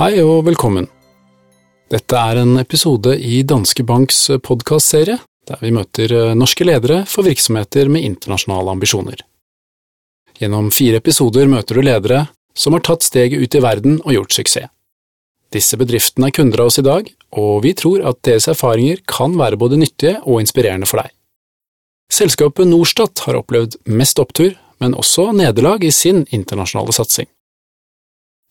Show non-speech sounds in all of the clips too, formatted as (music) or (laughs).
Hei og velkommen. Dette er en episode i Danske Banks podkastserie, der vi møter eh, norske ledere for virksomheter med internasjonale ambisjoner. Gjennom fire episoder møter du ledere som har tatt steget ut i verden og gjort suksess. Disse bedriftene er kunder av oss i dag, og vi tror at deres erfaringer kan være både nyttige og inspirerende for deg. Selskapet Norstat har opplevd mest opptur, men også nederlag i sin internasjonale satsing.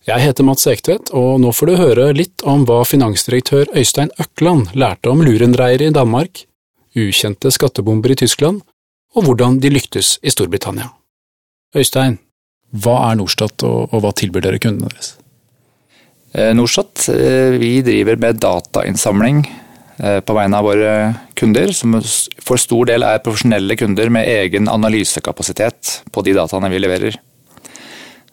Jeg heter Mats Ektvedt, og nå får du høre litt om hva finansdirektør Øystein Økland lærte om lurendreiere i Danmark, ukjente skattebomber i Tyskland, og hvordan de lyktes i Storbritannia. Øystein, hva er Norstat, og, hva tilbyr dere kundene deres? Eh, Norstat eh, vi driver med datainnsamling eh, på vegne av våre kunder, som for stor del er profesjonelle kunder med egen analysekapasitet på de dataene vi leverer.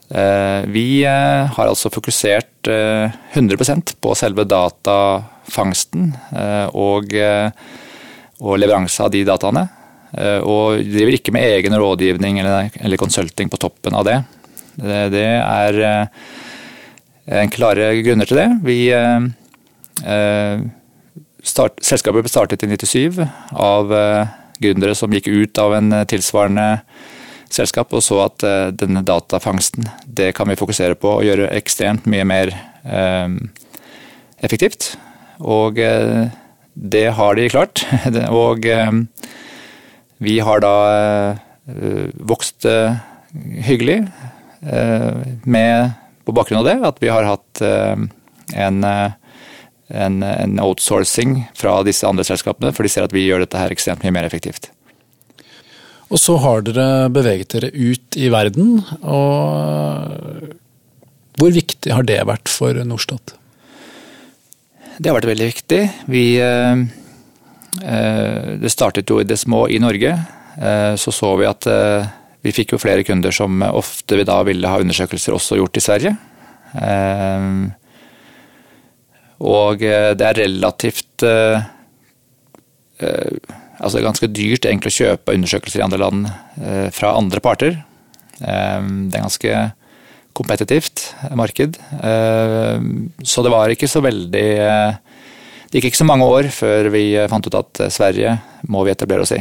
Eh, vi eh, har altså fokusert 100 eh, på selve datafangsten og, og leveranse av de dataene. Og driver ikke med egen rådgivning eller, eller konsulting på toppen av det. Det er en klare grunner til det. Vi, start, selskapet ble startet i 97 av gründere som gikk ut av en tilsvarende selskap og så at uh, denne datafangsten det kan vi fokusere på og gjøre ekstremt mye mer uh, effektivt. Og uh, det har de klart. (laughs) og vi har da vokst hyggelig med, på bakgrunn av det, at vi har hatt en en, en, outsourcing fra disse andre selskapene, for de ser at vi gjør dette her ekstremt mye mer effektivt. Og så har dere beveget dere ut i verden. og Hvor viktig har det vært for Norstat? Det har vært veldig viktig. Vi, eh, eh, det startet jo i det små i Norge. Eh, så så vi at vi fikk jo flere kunder som ofte vi da ville ha undersøkelser også gjort i Sverige. Og det er relativt altså det er ganske dyrt egentlig å kjøpe undersøkelser i andre land eh, fra andre parter. Eh, det er ganske kompetitivt marked. Eh, så det var ikke så veldig Det gikk ikke så mange år før vi fant ut at Sverige må vi etablere oss i.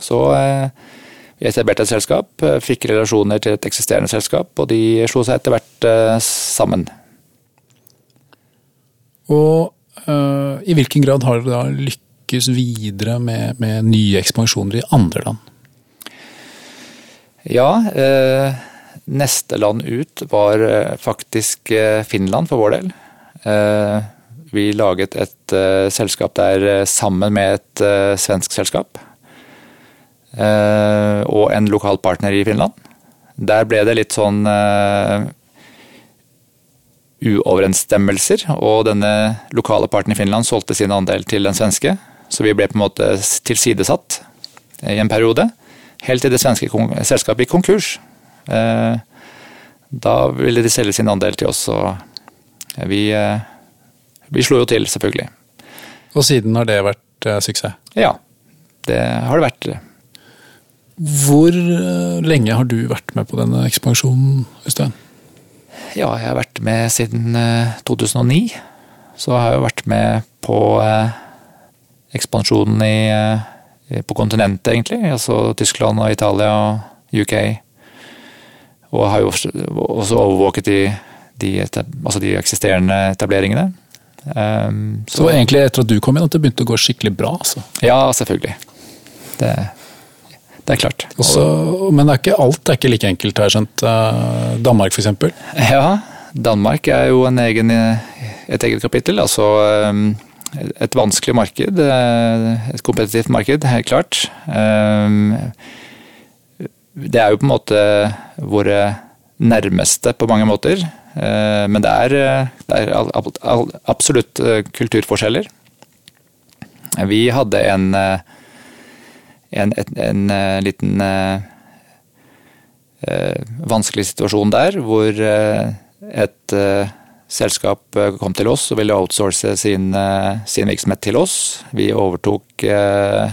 Så vi etablerte et selskap, fikk relasjoner til et eksisterende selskap, og de slo seg etter hvert sammen. Og i hvilken grad har dere da lykkes lykkes videre med, med nye ekspansjoner i andre land? Ja, eh, neste land ut var eh, faktisk eh, Finland for vår del. Eh, vi laget et selskap der sammen med et svensk selskap. og en lokal partner i Finland. Der ble det litt sånn uoverensstemmelser, og denne lokale parten i Finland solgte sin andel til den svenske. Så vi ble på en måte tilsidesatt i en periode. Helt til det svenske selskapet gikk konkurs. Eh, da ville de selge sin andel til oss, og vi, eh, vi slo jo til, selvfølgelig. Og siden har det vært eh, suksess? Ja, det har det vært. Hvor lenge har du vært med på denne ekspansjonen, Øystein? Ja, jeg har vært med siden 2009. Så har jeg vært med på ekspansjonen i, eh, på kontinentet, egentlig. Altså Tyskland og Italia og UK. Og har jo også overvåket de, de, altså de eksisterende etableringene. Um, så, så egentlig etter at du kom inn at det begynte å gå skikkelig bra? altså? Ja, selvfølgelig. Det, det er klart. Også, men det er ikke, alt er ikke like enkelt, har jeg skjønt. Uh, Danmark f.eks.? Ja, Danmark er jo egen, et eget kapittel. altså um, et vanskelig marked. Eh, et kompetitivt marked, helt klart. Eh, det er jo på en måte våre nærmeste på mange måter. Eh, men det er, det er absolutt kulturforskjeller. Vi hadde en, en, en liten vanskelig situasjon der, hvor et selskap eh, kom til oss og ville outsource sin, eh, sin virksomhet til oss. Vi overtok eh,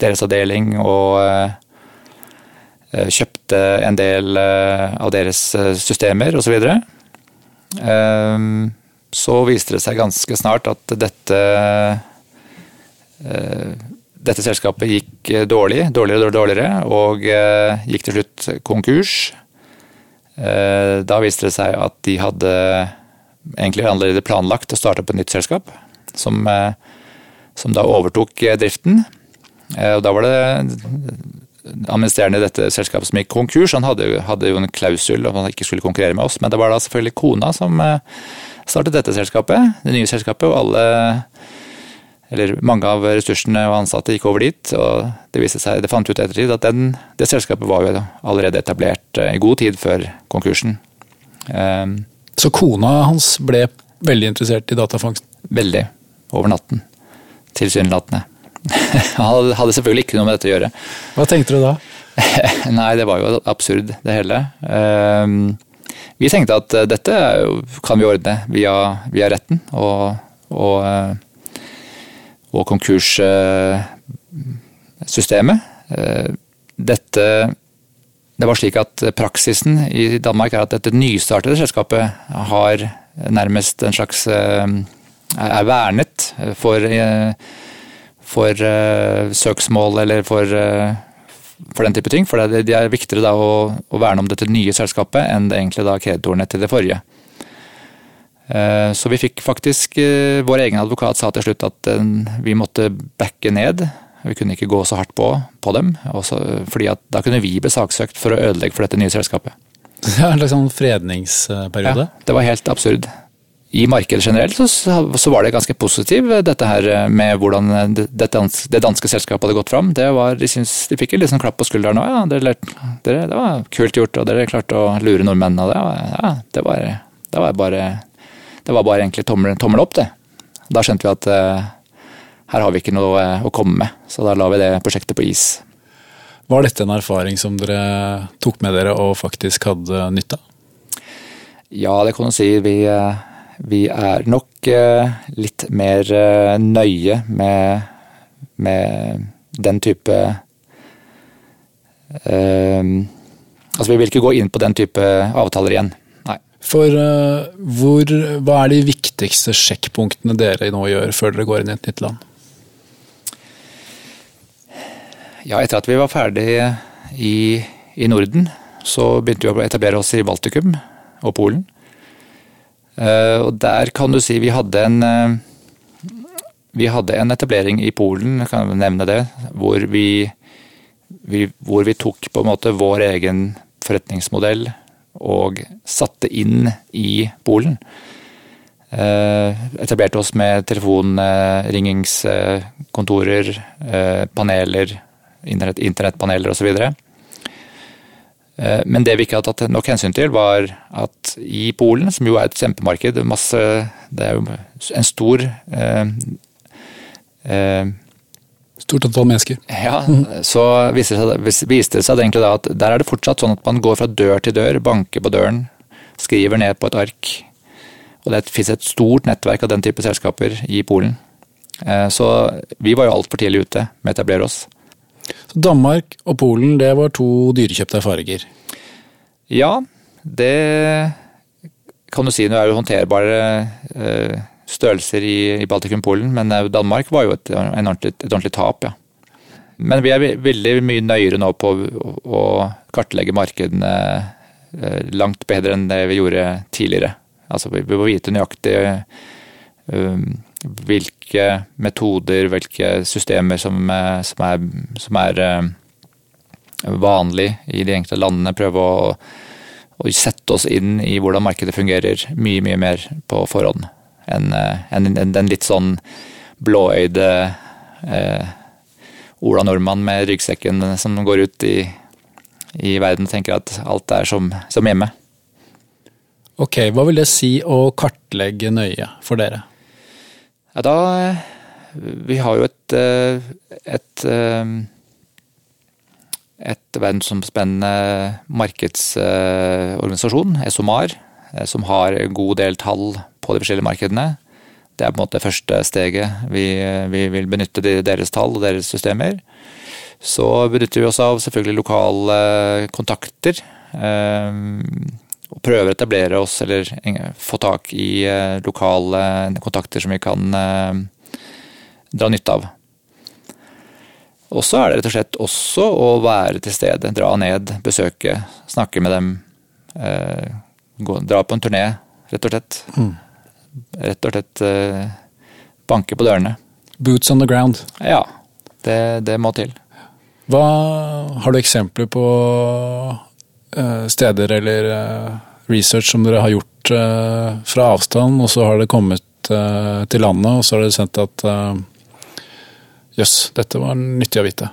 deres avdeling og kjøpte en del av deres systemer osv. så viste det seg ganske snart at dette dette selskapet gikk dårlig, dårligere og dårligere, og gikk til slutt konkurs. Da viste det seg at de hadde egentlig allerede planlagt å starte opp et nytt selskap, som, som da overtok driften. Og da var det administrerende i dette selskapet som gikk konkurs, han hadde, hadde, jo en klausul om han ikke skulle konkurrere med oss. Men det var da selvfølgelig kona som eh, startet dette selskapet, det nye selskapet. Og alle, eller mange av ressursene og ansatte gikk over dit. Og det viste seg, det fant ut ettertid at den, det selskapet var jo allerede etablert eh, i god tid før konkursen. Um, Så kona hans ble veldig interessert i datafangst? Veldig. Over natten. Tilsynelatende. (laughs) Han hadde selvfølgelig ikke noe med dette å gjøre. Hva tenkte du da? (laughs) Nei, det var jo absurd, det hele. Ehm, vi tenkte at eh, dette kan vi ordne via, via retten og, og, eh, og konkurssystemet. Eh, dette Det var slik at praksisen i Danmark er at dette nystartede selskapet har nærmest en slags er vernet for for uh, søksmål eller for, for, den type ting. For det, er viktigere å, å, verne om dette nye selskapet enn det egentlig da kreditorene til det forrige. Så vi fikk faktisk Vår egen advokat sa til slutt at vi måtte backe ned. Vi kunne ikke gå så hardt på, på dem, også, fordi at da kunne vi bli saksøkt for å ødelegge for dette nye selskapet. (laughs) Er en slags sånn fredningsperiode? Ja, det var helt absurd i markedet generelt så, så, var det ganske positivt, dette her med hvordan det, danske, det danske selskapet hadde gått fram. Det var, de, synes, de fikk en sånn klapp på skulderen òg. Ja, dere, dere, det var kult gjort, og dere klarte å lure nordmennene. Det var, ja, det var, det var bare det var bare egentlig tommel, tommel opp, det. Da skjønte vi at uh, her har vi ikke noe uh, å komme med, så da la vi det prosjektet på is. Var dette en erfaring som dere tok med dere og faktisk hadde nytte av? Ja, det kan du si. Vi, uh, vi er nok eh, litt mer eh, nøye med, med den type eh, Altså, vi vil ikke gå inn på den type avtaler igjen. Nei. For hvor, hva er de viktigste sjekkpunktene dere nå gjør før dere går inn i et nytt land? Ja, etter at vi var ferdig i, i Norden, så begynte vi å etablere oss i Baltikum og Polen. Eh, og der kan du si vi hadde en eh, vi hadde en etablering i Polen, kan jeg nevne det, hvor vi, vi, hvor vi tok på en måte vår egen forretningsmodell og satte inn i Polen. Eh, etablerte oss med telefonringingskontorer, paneler, internettpaneler osv. Eh, men det vi ikke har tatt nok hensyn til, var at i Polen, som jo er et kjempemarked, masse, det er jo en stor eh, eh, Stort antall mennesker. Ja, så viste det, seg, viste det seg egentlig da at der er det fortsatt sånn at man går fra dør til dør, banker på døren, skriver ned på et ark. Og det fins et stort nettverk av den type selskaper i Polen. Eh, så vi var jo altfor tidlig ute med å etablere oss. Så Danmark og Polen, det var to dyrekjøpte erfaringer? Ja, det kan du si. Nå er jo håndterbare eh, størrelser i, Baltikum-Polen, men eh, Danmark var jo et, ordentlig, et ordentlig tap, ja. Men vi er veldig mye nøyere nå på å kartlegge markedene eh, langt bedre enn det vi gjorde tidligere. Altså vi må vite nøyaktig hvilke metoder, hvilke systemer som, eh, som er, som er eh, vanlig i de enkelte landene. Prøve å, å, sette oss inn i hvordan markedet fungerer mye, mye mer på forhånd enn en, en, den litt sånn blåøyde eh, Ola Nordmann med ryggsekken som går ut i, i verden og tenker at alt er som, som hjemme. Ok, hva vil det si å kartlegge nøye for dere? Ja, da Vi har jo et, eh, et, eh, et verdensomspennende markedsorganisasjon, SOMAR, eh, som har en god del tall på de forskjellige markedene. Det er på en måte det første steget. Vi, vi vil benytte deres tall og deres systemer. Så benytter vi oss av selvfølgelig lokale kontakter. Og prøver å etablere oss eller få tak i lokale kontakter som vi kan dra nytte av. Og så er det rett og slett også å være til stede, dra ned, besøke, snakke med dem. Eh, gå, dra på en turné, rett og slett. Mm. Rett og slett eh, banke på dørene. Boots on the ground. Ja, det, det må til. Hva, har du eksempler på steder eller uh, research som dere har gjort uh, fra avstand, og så har det kommet til landet, og så har dere sendt at Jøss, yes, dette var nyttig å vite.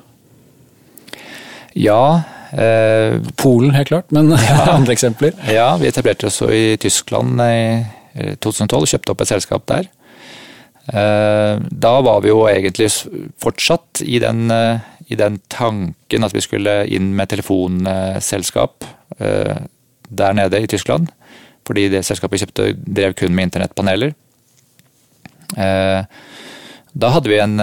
Ja. Eh, Polen, helt klart, men (laughs) ja, andre eksempler? Ja, vi etablerte oss i Tyskland i 2012, kjøpte opp et selskap der. Eh, da var vi jo egentlig fortsatt i den, eh, i den tanken at vi skulle inn med telefonselskap eh, der nede i Tyskland. Fordi det selskapet vi kjøpte drev kun med internettpaneler. Eh, da hadde vi en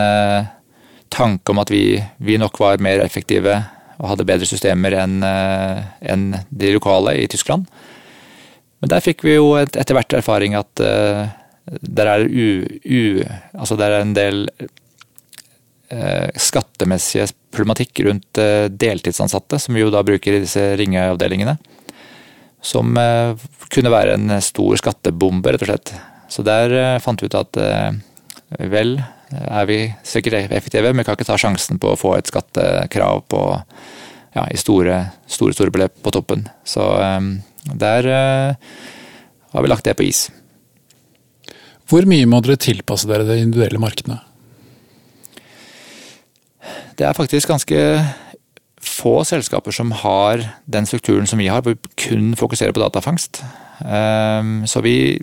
tanke om at vi, vi, nok var mer effektive og hadde bedre systemer enn eh, en de lokale i Tyskland. Men der fikk vi jo et, etter hvert erfaring at der er, u, u, altså der er en del skattemessige problematikk rundt uh, deltidsansatte, som vi jo da bruker i disse ringeavdelingene. Som kunne være en stor skattebombe, rett og slett. Så der fant vi ut at vel, er vi sikkert effektive, men vi kan ikke ta sjansen på å få et skattekrav på ja, i store, store, store beløp på toppen. Så der har vi lagt det på is. Hvor mye må dere tilpasse dere det individuelle markedene? Det er faktisk ganske få selskaper som har den strukturen som vi har, hvor vi kun fokuserer på datafangst. Um, så vi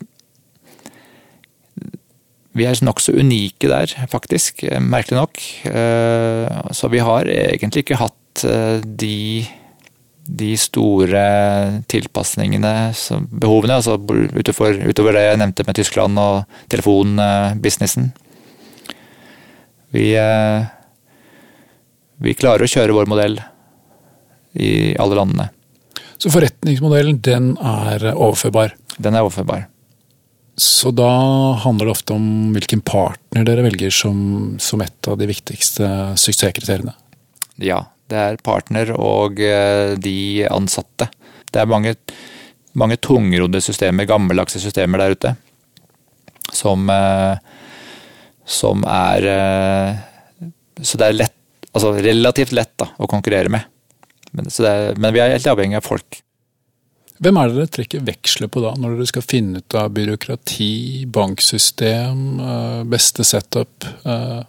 vi er nokså unike der, faktisk, eh, merkelig nok. Eh, så vi har egentlig ikke hatt eh, de, de store tilpasningene, behovene, altså utover, utover, det jeg nevnte med Tyskland og telefonbusinessen. Vi, vi klarer å kjøre vår modell i alle landene. Så forretningsmodellen, den er overførbar? Den er overførbar. Så da handler det ofte om hvilken partner dere velger som, som et av de viktigste suksesskriteriene? Ja, det er partner og eh, de ansatte. Det er mange, mange tungrodde systemer, gammeldagse systemer der ute, som, eh, som er eh, Så det er lett, altså relativt lett da, å konkurrere med. Men, er, men vi er helt avhengig av folk. Hvem er det dere trekker veksler på da, når dere skal finne ut av byråkrati, banksystem, eh, beste setup? Eh?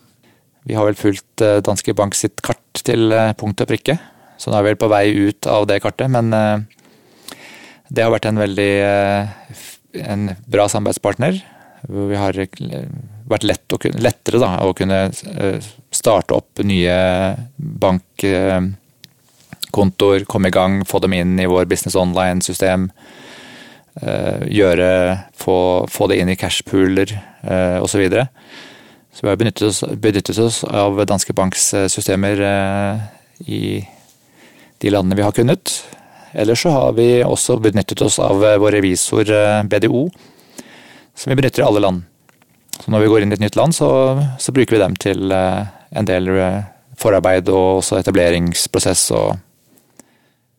Vi har vel fulgt eh, Danske Bank sitt kart til punkt og prikke, så nå er vi vel på vei ut av det kartet. Men det har vært en veldig en bra samarbeidspartner. Hvor vi har vært lett å kunne, lettere da, å kunne starte opp nye bankkontoer, komme i gang, få dem inn i vår Business Online-system. Uh, gjøre, få, få, det inn i cashpooler uh, osv. Så, videre. så vi har benyttet oss, benyttet oss av Danske Banks eh, systemer i de landene vi har kunnet. Ellers så har vi også benyttet oss av vår revisor BDO, som vi benytter i alle land. Så når vi går inn i et nytt land, så, så bruker vi dem til en del forarbeid og også etableringsprosess og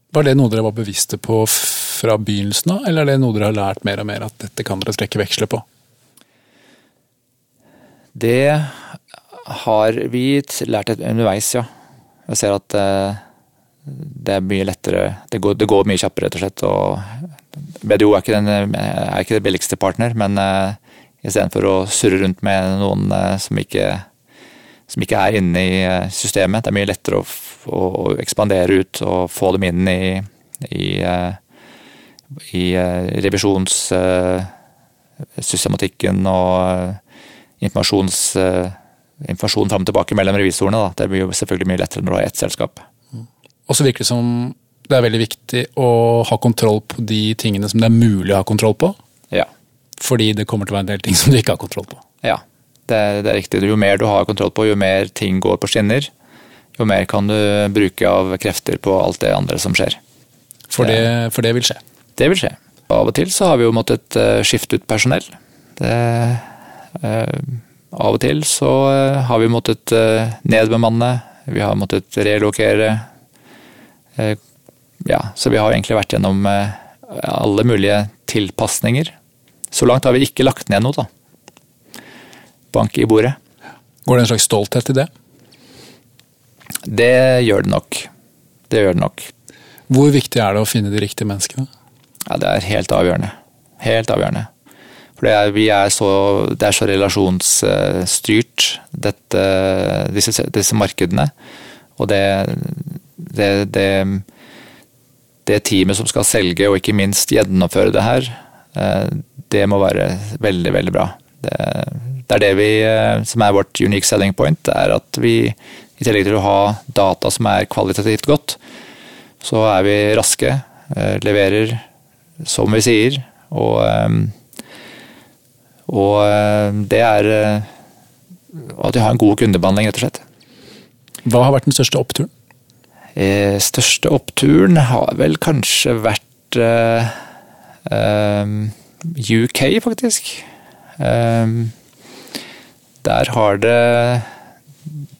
var det noe dere var bevisste på fra begynnelsen av, eller er det noe dere har lært mer og mer at dette kan dere trekke veksler på? Det har vi lært underveis, ja. Jeg ser at eh, det er mye lettere Det går, det går mye kjappere, rett og slett. og BDO er ikke, den, er ikke det billigste partner, men uh, istedenfor å surre rundt med noen som, ikke, som ikke er inne i systemet, det er mye lettere å å ekspandere ut og få dem inn i, i, eh, i eh, revisjonssystematikken og informasjons, informasjon fram og tilbake mellom revisorene. Da. Det blir jo selvfølgelig mye lettere når du har ett selskap. Og så virker det som det er veldig viktig å ha kontroll på de tingene som det er mulig å ha kontroll på. Ja. Fordi det kommer til å være en del ting som du ikke har kontroll på. Ja, det er, det er riktig. Jo mer du har kontroll på, jo mer ting går på skinner, jo mer kan du bruke av krefter på alt det andre som skjer. For det, for det vil skje? Det vil skje. Av og til så har vi jo måttet eh, skifte ut personell. Det, eh, av og til så eh, har vi måttet nedbemanne, vi har måttet relokere. Eh, ja, så vi har egentlig vært gjennom alle mulige tilpasninger. Så langt har vi ikke lagt ned noe, da. Bank i bordet. Går det en slags stolthet i det? Det gjør det nok. Det gjør det nok. Hvor viktig er det å finne de riktige menneskene? Ja, det er helt avgjørende. Helt avgjørende. For det er, vi er så, det er så relasjonsstyrt, dette, disse, disse markedene. Og det, det, det, det teamet som skal selge og ikke minst gjennomføre det her, eh, det må være veldig, veldig bra. Det, det er det vi, eh, som er vårt unique selling point, det er at vi i tillegg til å ha data som er kvalitativt godt, så er vi raske, eh, leverer som vi sier, og, og det er at vi har en god kundebehandling, rett og slett. Hva har vært den største oppturen? Eh, største oppturen har vel kanskje vært eh, eh, UK, faktisk. Der har det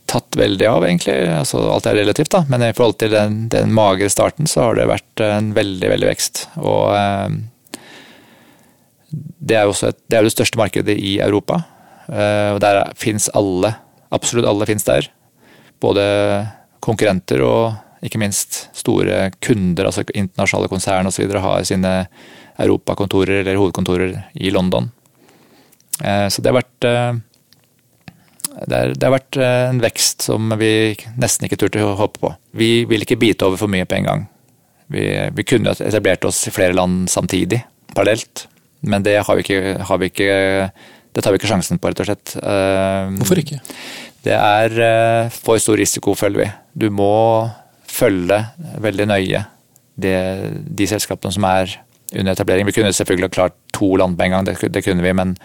tatt veldig av, egentlig. Altså, alt er relativt, da, men i forhold til den, den magre starten, så har det vært en veldig, veldig vekst. Og det er jo et, det, er det største markedet i Europa. og der fins alle. Absolutt alle fins der. Både konkurrenter og ikke minst store kunder, altså internasjonale konsern osv. har sine europakontorer eller hovedkontorer i London. Eh, så det har vært eh, det har vært eh, en vekst som vi nesten ikke turte å håpe på. Vi vil ikke bite over for mye på en gang. Vi, vi kunne etablert oss i flere land samtidig, parallelt. Men det har vi ikke, har vi ikke det tar vi ikke sjansen på, rett og slett. Hvorfor ikke? Det er for stor risiko, føler vi. Du må følge veldig nøye det, de selskapene som er under etablering. Vi kunne selvfølgelig klart to land på en gang, det, det kunne vi, men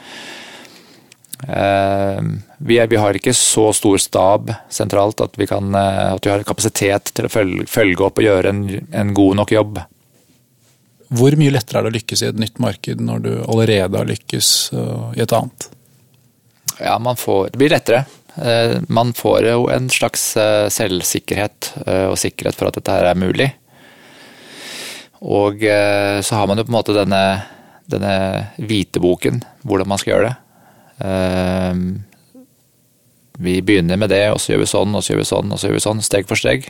vi, er, vi, har ikke så stor stab sentralt at vi, kan, uh, at vi har kapasitet til å følge, følge opp og gjøre en, en, god nok jobb. Hvor mye lettere er det å lykkes i et nytt marked når du allerede har lykkes uh, i et annet? Ja, man får, Det blir lettere. Eh, man får jo en slags eh, selvsikkerhet eh, og sikkerhet for at dette her er mulig. Og så har man jo på en måte denne, denne hviteboken, hvordan man skal gjøre det. Vi begynner med det, og så gjør vi sånn, og så gjør vi sånn, og så gjør vi sånn, steg for steg.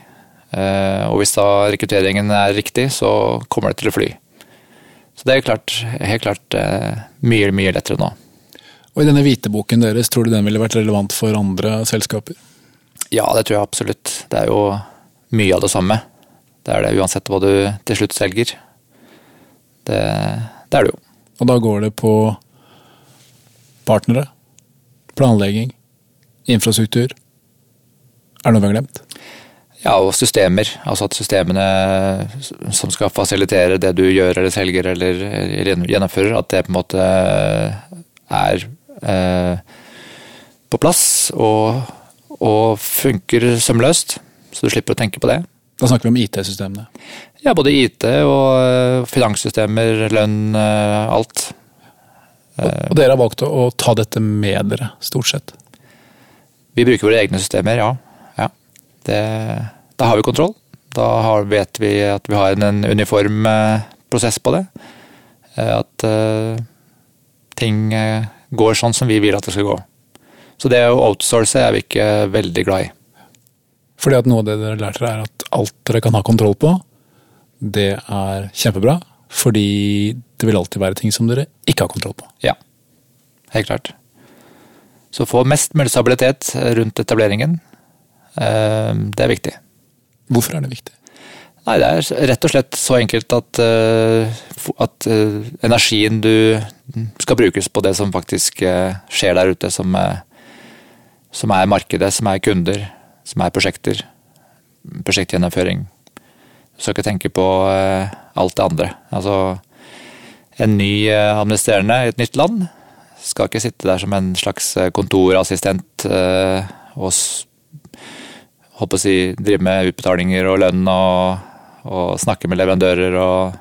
Og hvis da rekrutteringen er riktig, så kommer det til å fly. Så det er klart, helt klart mye, mye lettere nå. Og i denne hviteboken deres, tror du den ville vært relevant for andre selskaper? Ja, det tror jeg absolutt. Det er jo mye av det samme. Det er det uansett hva du til slutt selger. Det, det er det jo. Og da går det på partnere, planlegging, infrastruktur. Er det noe vi har glemt? Ja, og systemer. Altså at systemene som skal fasilitere det du gjør eller selger eller gjennomfører, at det på en måte er Eh, på plass og, og funker sømløst, så du slipper å tenke på det. Da snakker vi om IT-systemene? Ja, både IT og eh, finanssystemer, lønn, eh, alt. Og, og dere har valgt å, ta dette med dere, stort sett? Vi bruker våre egne systemer, ja. ja. Det, da har vi kontroll. Da har, vet vi at vi har en, uniform prosess på det. At uh, ting går sånn som vi vil at det skal gå. Så det å outsource er vi ikke veldig glad i. Fordi at noe av det dere lærte er at alt dere kan ha kontroll på, det er kjempebra. Fordi det vil alltid være ting som dere ikke har kontroll på. Ja, helt klart. Så få mest mulig stabilitet rundt etableringen, eh, det er viktig. Hvorfor er det viktig? Nei, det er rett og slett så enkelt at, eh, at eh, energien du skal brukes på det som faktisk skjer der ute, som, som er markedet, som er kunder, som er prosjekter, prosjektgjennomføring. Skal ikke tenke på alt det andre. Altså, en ny administrerende i et nytt land skal ikke sitte der som en slags kontorassistent og håper å si, drive med utbetalinger og lønn og og snakke med leverandører og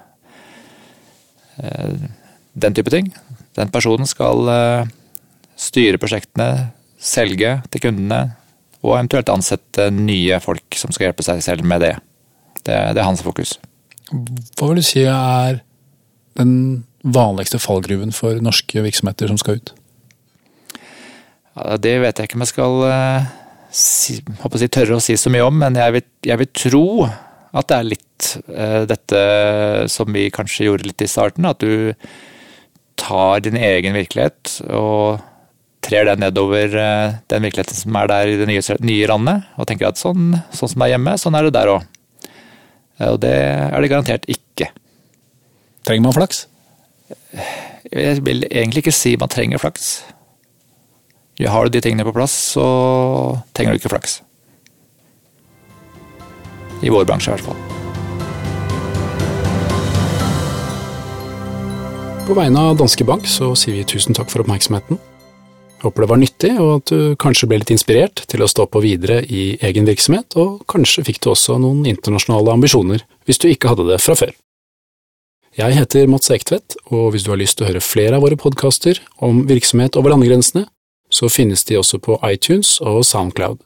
Den type ting. Den personen skal styre prosjektene, selge til kundene, og eventuelt ansette nye folk som skal hjelpe seg selv med det. Det, det er hans fokus. Hva vil du si er den vanligste fallgruven for norske virksomheter som skal ut? Ja, det vet jeg ikke om jeg skal uh, si, si, tørre å si så mye om, men jeg vil, jeg vil tro at det er litt uh, dette som vi kanskje gjorde litt i starten. At du tar din egen virkelighet og trer den nedover uh, den virkeligheten som er der i det nye, nye landet, og tenker at sånn, sånn som det er hjemme, sånn er det der òg. Og det er det garantert ikke. Trenger man flaks? Jeg vil egentlig ikke si man trenger flaks. Har du de tingene på plass, så trenger du ikke flaks. I vår bransje, i hvert fall. På vegne av Danske Bank så sier vi tusen takk for oppmerksomheten. Håper det var nyttig, og at du kanskje ble litt inspirert til å stå på videre i egen virksomhet, og kanskje fikk du også noen internasjonale ambisjoner hvis du ikke hadde det fra før. Jeg heter Mats Ektvedt, og hvis du har lyst til å høre flere av våre podkaster om virksomhet over landegrensene, så finnes de også på iTunes og Soundcloud.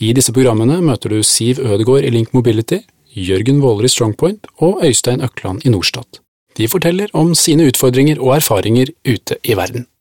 I disse programmene møter du Siv Ødegård i Link Mobility, Jørgen Våler i Strongpoint og Øystein Økland i Norstat. De forteller om sine utfordringer og erfaringer ute i verden.